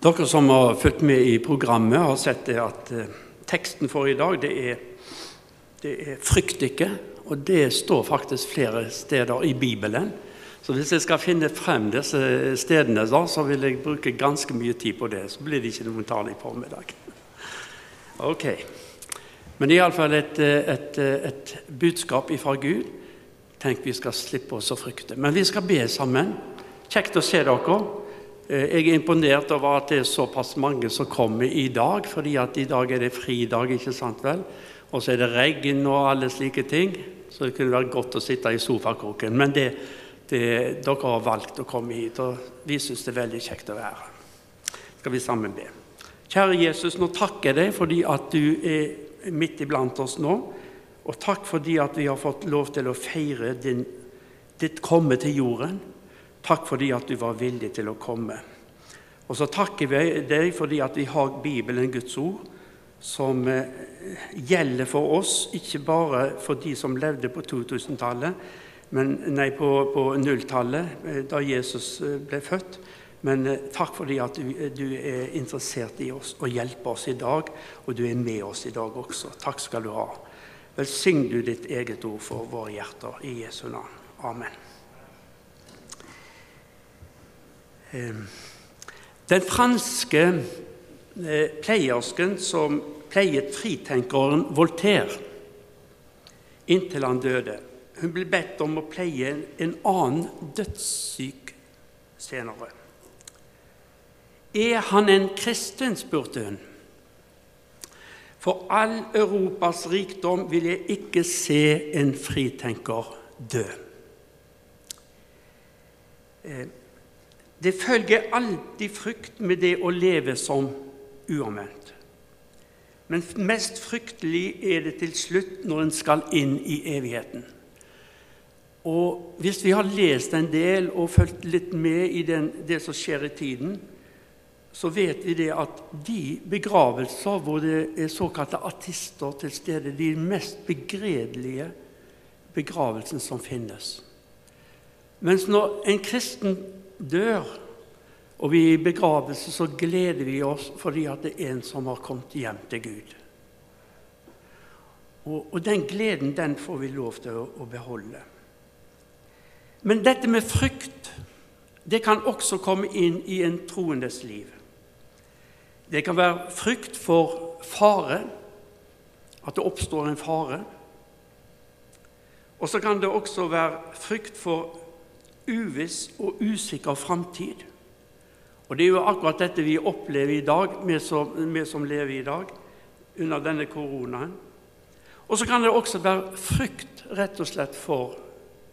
Dere som har fulgt med i programmet, har sett at eh, teksten for i dag det er, det er 'frykt ikke'. Og det står faktisk flere steder i Bibelen. Så hvis jeg skal finne frem disse stedene, da, så vil jeg bruke ganske mye tid på det. Så blir det ikke noen tale i formiddag. Ok. Men iallfall et, et, et budskap ifra Gud. Tenk vi skal slippe oss å frykte. Men vi skal be sammen. Kjekt å se dere. Eh, jeg er imponert over at det er såpass mange som kommer i dag, fordi at i dag er det fridag, ikke sant vel? Og så er det regn og alle slike ting, så det kunne vært godt å sitte i sofakroken. Men det, det, dere har valgt å komme hit, og vi syns det er veldig kjekt å være her. Skal vi sammen be. Kjære Jesus, nå takker jeg deg fordi at du er midt iblant oss nå. Og takk fordi at vi har fått lov til å feire din, ditt komme til jorden. Takk fordi at du var villig til å komme. Og så takker vi deg fordi at vi har Bibelen, Guds ord, som eh, gjelder for oss, ikke bare for de som levde på 2000-tallet, nei, på, på 0-tallet, da Jesus eh, ble født. Men takk fordi at du, du, er interessert i oss og hjelper oss i dag, og du er med oss i dag også. Takk skal du ha. Velsign du ditt eget ord for våre hjerter i Jesu navn. Amen. Den franske eh, pleiersken som pleiet fritenkeren Voltaire inntil han døde Hun ble bedt om å pleie en annen dødssyk senere. Er han en kristen? spurte hun. For all Europas rikdom vil jeg ikke se en fritenker dø. Det følger alltid frykt med det å leve som uomvendt. Men mest fryktelig er det til slutt når en skal inn i evigheten. Og Hvis vi har lest en del og fulgt litt med i den, det som skjer i tiden, så vet vi det at de begravelser hvor det er såkalte artister til stede, de mest begredelige begravelsene som finnes. Mens når en kristen dør, og vi er i begravelse, så gleder vi oss fordi at det er en som har kommet hjem til Gud. Og, og den gleden den får vi lov til å, å beholde. Men dette med frykt det kan også komme inn i en troendes liv. Det kan være frykt for fare, at det oppstår en fare. Og så kan det også være frykt for uviss og usikker framtid. Og Det er jo akkurat dette vi opplever i dag, vi som, vi som lever i dag, under denne koronaen. Og så kan det også være frykt rett og slett for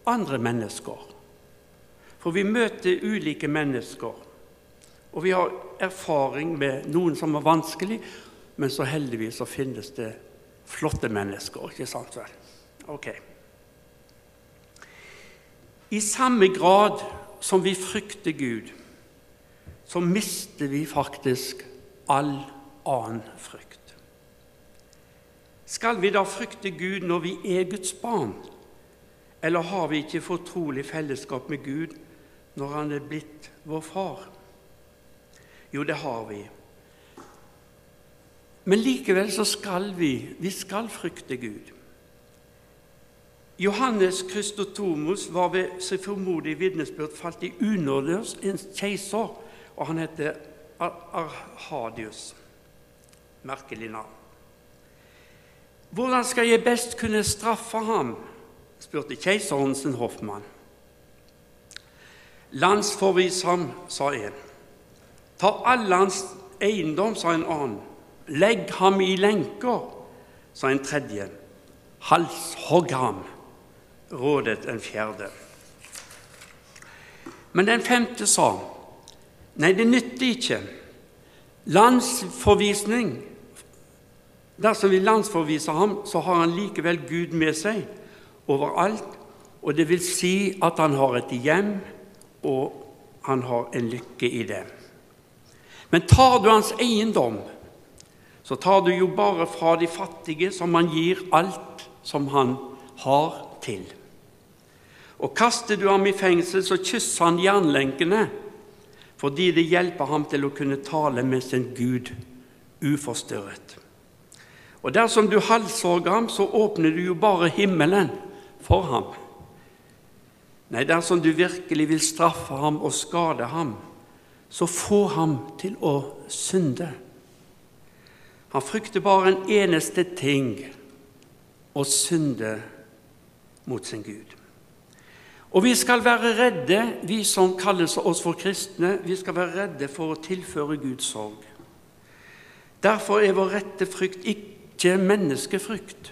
andre mennesker. For vi møter ulike mennesker, og vi har erfaring med noen som er vanskelig, men så heldigvis så finnes det flotte mennesker, ikke sant vel? Ok. I samme grad som vi frykter Gud, så mister vi faktisk all annen frykt. Skal vi da frykte Gud når vi er Guds barn? Eller har vi ikke fortrolig fellesskap med Gud når Han er blitt vår far? Jo, det har vi. Men likevel så skal vi vi skal frykte Gud. Johannes Christotomus var ved sin formodige vitnesbyrd falt i unåde hos en keiser, og han heter Arhadius. Merkelig navn. Hvordan skal jeg best kunne straffe ham? spurte keiseren sin hoffmann. Landsforvis ham, sa en. Ta all hans eiendom, sa en annen. Legg ham i lenker, sa en tredje. Halshogg ham rådet en fjerde. Men den femte sa nei, det nytter ikke. Landsforvisning Dersom vi landsforviser ham, så har han likevel Gud med seg overalt. Og det vil si at han har et hjem, og han har en lykke i det. Men tar du hans eiendom, så tar du jo bare fra de fattige, som han gir alt som han har til. Og kaster du ham i fengsel, så kysser han jernlenkene. fordi det hjelper ham til å kunne tale med sin Gud uforstyrret. Og dersom du halshogger ham, så åpner du jo bare himmelen for ham. Nei, dersom du virkelig vil straffe ham og skade ham, så få ham til å synde. Han frykter bare en eneste ting å synde mot sin Gud. Og vi skal være redde, vi som kalles oss for kristne, vi skal være redde for å tilføre Guds sorg. Derfor er vår rette frykt ikke menneskefrykt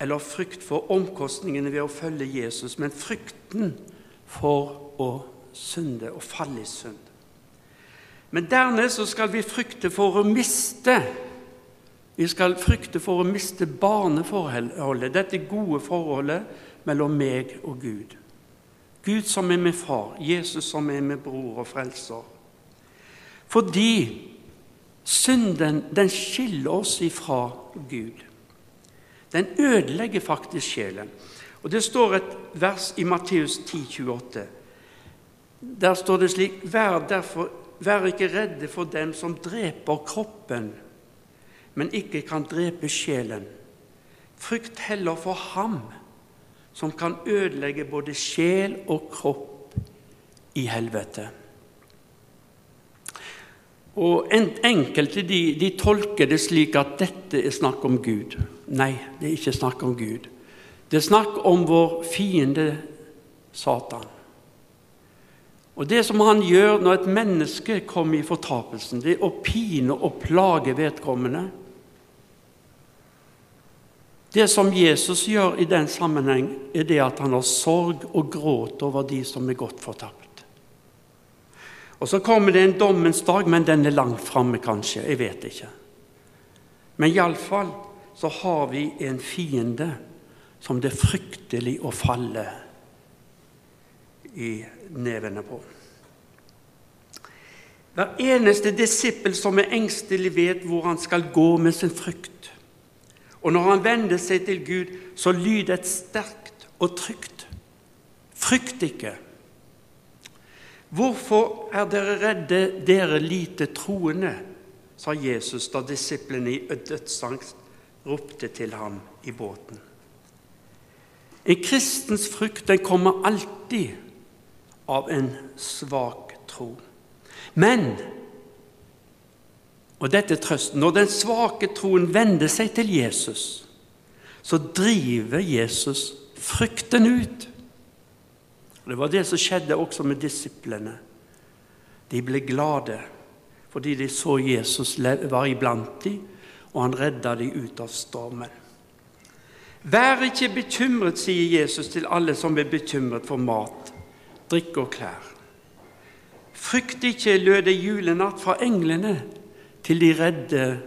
eller frykt for omkostningene ved å følge Jesus, men frykten for å synde og falle i synd. Men dernest skal vi frykte for å miste Vi skal frykte for å miste barneforholdet, dette gode forholdet mellom meg og Gud. Gud som er med far, Jesus som er med bror og frelser. Fordi synden den skiller oss ifra Gud. Den ødelegger faktisk sjelen. Og Det står et vers i Matteus 10, 28. Der står det slik Vær derfor vær ikke redde for dem som dreper kroppen, men ikke kan drepe sjelen. Frykt heller for ham som kan ødelegge både sjel og kropp i helvete. Og Enkelte de, de, tolker det slik at dette er snakk om Gud. Nei, det er ikke snakk om Gud. Det er snakk om vår fiende Satan. Og Det som han gjør når et menneske kommer i fortapelsen, det er å pine og plage vedkommende det som Jesus gjør i den sammenheng, er det at han har sorg og gråt over de som er gått fortapt. Og Så kommer det en dommens dag, men den er langt framme, kanskje. Jeg vet ikke. Men iallfall så har vi en fiende som det er fryktelig å falle i nevene på. Hver eneste disippel som er engstelig, vet hvor han skal gå med sin frykt. Og når han vender seg til Gud, så lyder et sterkt og trygt Frykt ikke. Hvorfor er dere redde, dere lite troende? sa Jesus da disiplene i dødsangst ropte til ham i båten. En kristens frykt den kommer alltid av en svak tro. Men og dette er trøsten. Når den svake troen vender seg til Jesus, så driver Jesus frykten ut. Det var det som skjedde også med disiplene. De ble glade fordi de så Jesus var iblant dem, og han redda dem ut av stormen. Vær ikke bekymret, sier Jesus til alle som er bekymret for mat, drikke og klær. Frykt ikke, lød det julenatt fra englene til de redde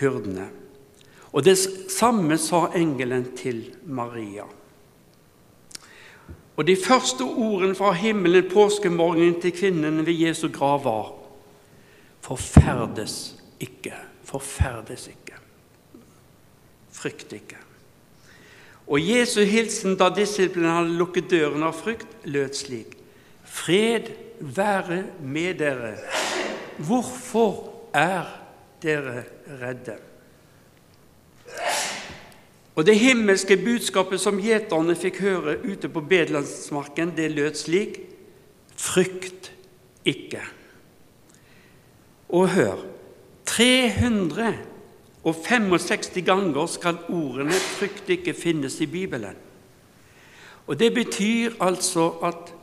hyrdene. Og det samme sa engelen til Maria. Og De første ordene fra himmelen påskemorgenen til kvinnen ved Jesu grav var Forferdes ikke, forferdes ikke. Frykt ikke. Og Jesu hilsen da disiplene hadde lukket døren av frykt, lød slik.: Fred være med dere. Hvorfor er dere redde. Og Det himmelske budskapet som gjeterne fikk høre ute på Bedelandsmarken, det lød slik Frykt ikke. Og hør 365 ganger skal ordene 'frykt ikke' finnes i Bibelen. Og Det betyr altså at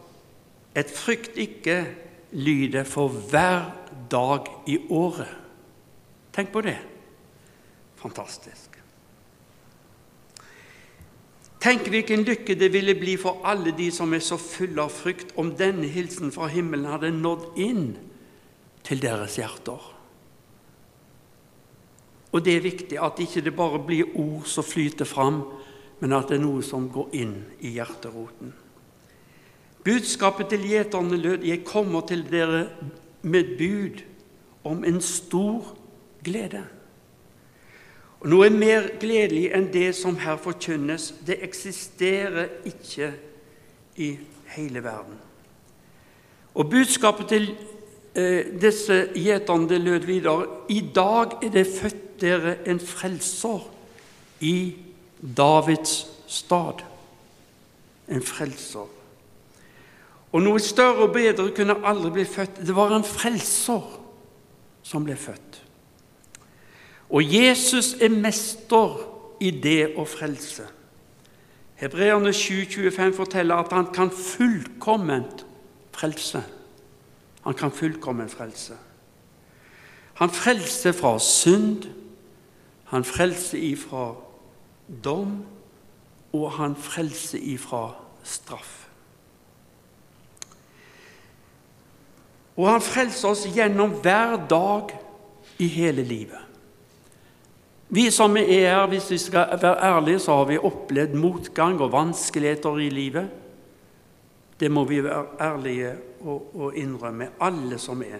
et frykt ikke lyder for hver dag i året. Tenk på det. Fantastisk. Tenk hvilken lykke det ville bli for alle de som er så fulle av frykt, om denne hilsen fra himmelen hadde nådd inn til deres hjerter. Og det er viktig at ikke det bare blir ord som flyter fram, men at det er noe som går inn i hjerteroten. Budskapet til gjeterne lød 'Jeg kommer til dere med bud om en stor glede. Og Noe mer gledelig enn det som her forkynnes, det eksisterer ikke i hele verden. Og budskapet til eh, disse gjeterne lød videre I dag er det født dere en frelser i Davids stad. En frelser. Og noe større og bedre kunne aldri bli født. Det var en frelser som ble født. Og Jesus er mester i det å frelse. Hebreerne 7,25 forteller at han kan fullkomment frelse. Han kan fullkomment frelse. Han frelser fra synd, han frelser ifra dom, og han frelser ifra straff. Og han frelser oss gjennom hver dag i hele livet. Vi som er her, hvis vi skal være ærlige, så har vi opplevd motgang og vanskeligheter i livet. Det må vi være ærlige og, og innrømme, alle som er.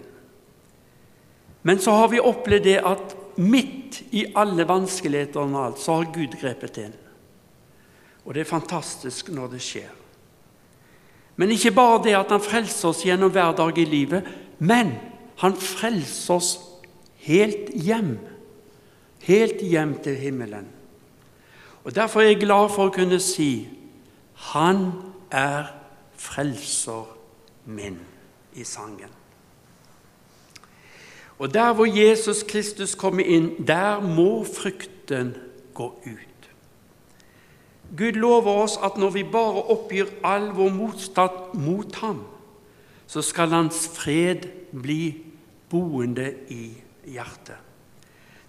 Men så har vi opplevd det at midt i alle vanskelighetene og alt, så har Gud grepet inn. Og det er fantastisk når det skjer. Men ikke bare det at han frelser oss gjennom hver dag i livet, men han frelser oss helt hjem. Helt hjem til himmelen. Og Derfor er jeg glad for å kunne si han er frelser min i sangen. Og der hvor Jesus Kristus kommer inn, der må frykten gå ut. Gud lover oss at når vi bare oppgir all vår motstand mot ham, så skal hans fred bli boende i hjertet.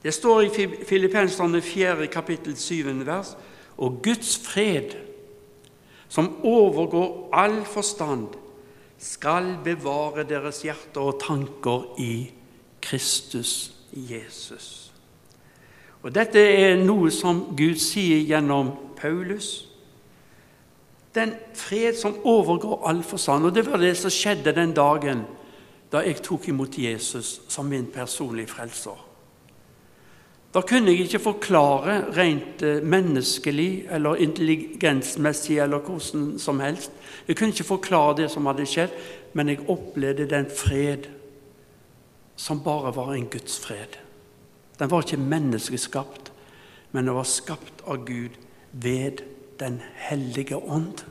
Det står i Filippenserne 4. kapittel 7. vers og Guds fred, som overgår all forstand, skal bevare deres hjerter og tanker i Kristus Jesus. Og Dette er noe som Gud sier gjennom Paulus. Den fred som overgår all forstand. Og det var det som skjedde den dagen da jeg tok imot Jesus som min personlige frelser. Da kunne jeg ikke forklare rent eh, menneskelig eller intelligensmessig eller hvordan som helst. Jeg kunne ikke forklare det som hadde skjedd, men jeg opplevde den fred som bare var en Guds fred. Den var ikke menneskeskapt, men den var skapt av Gud ved Den hellige ånd.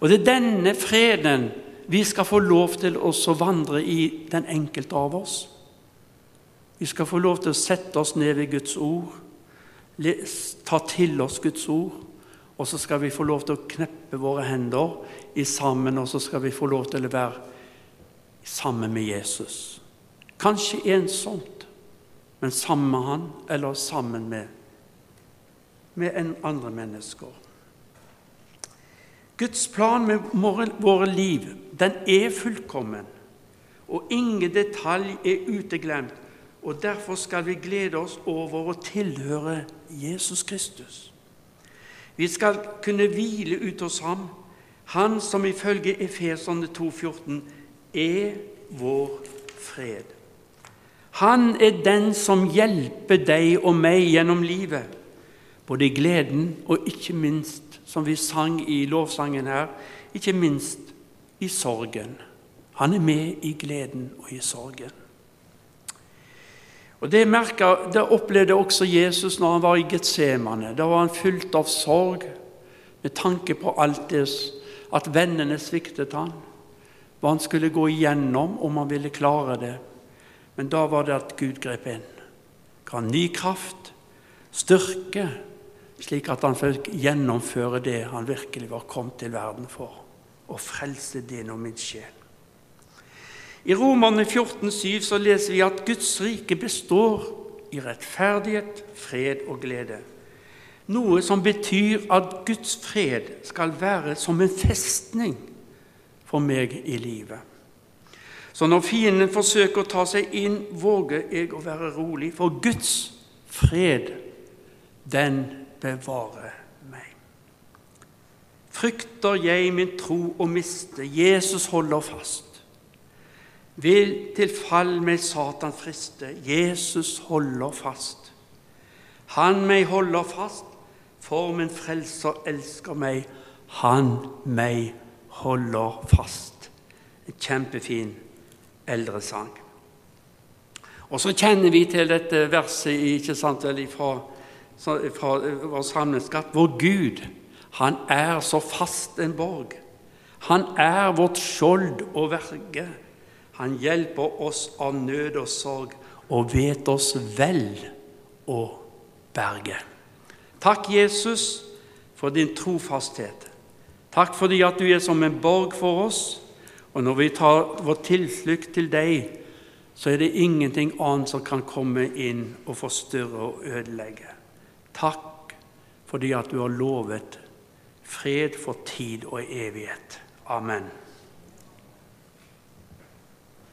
Og det er denne freden vi skal få lov til å vandre i, den enkelte av oss. Vi skal få lov til å sette oss ned ved Guds ord, ta til oss Guds ord, og så skal vi få lov til å kneppe våre hender i sammen, og så skal vi få lov til å være sammen med Jesus. Kanskje ensomt, men sammen med han, eller sammen med Jesus med enn andre mennesker. Guds plan med våre liv den er fullkommen, og ingen detalj er uteglemt. og Derfor skal vi glede oss over å tilhøre Jesus Kristus. Vi skal kunne hvile ut hos ham, han som ifølge Efeserne 2,14 er vår fred. Han er den som hjelper deg og meg gjennom livet både gleden og ikke minst, som vi sang i lovsangen her, ikke minst i sorgen. Han er med i gleden og i sorgen. Og Det, merket, det opplevde også Jesus når han var i Getsemane. Da var han fylt av sorg med tanke på alt det at vennene sviktet han, hva han skulle gå igjennom om han ville klare det. Men da var det at Gud grep inn. Ga ny kraft, styrke slik at han fikk gjennomføre det han virkelig var kommet til verden for, å frelse din og min sjel. I Romerne 14, 7 så leser vi at Guds rike består i rettferdighet, fred og glede. Noe som betyr at Guds fred skal være som en festning for meg i livet. Så når fienden forsøker å ta seg inn, våger jeg å være rolig, for Guds fred, den bevare meg. Frykter jeg min tro å miste, Jesus holder fast. Vil til fall meg Satan friste, Jesus holder fast. Han meg holder fast, for min frelser elsker meg, han meg holder fast. En kjempefin eldresang. Og så kjenner vi til dette verset ikke sant, vel, fra, fra vår samlingsskatt. Vår Gud, han er så fast en borg. Han er vårt skjold og verge. Han hjelper oss av nød og sorg og vet oss vel å berge. Takk, Jesus, for din trofasthet. Takk fordi at du er som en borg for oss. Og når vi tar vår tilflukt til deg, så er det ingenting annet som kan komme inn og forstyrre og ødelegge. Takk fordi at du har lovet fred for tid og evighet. Amen.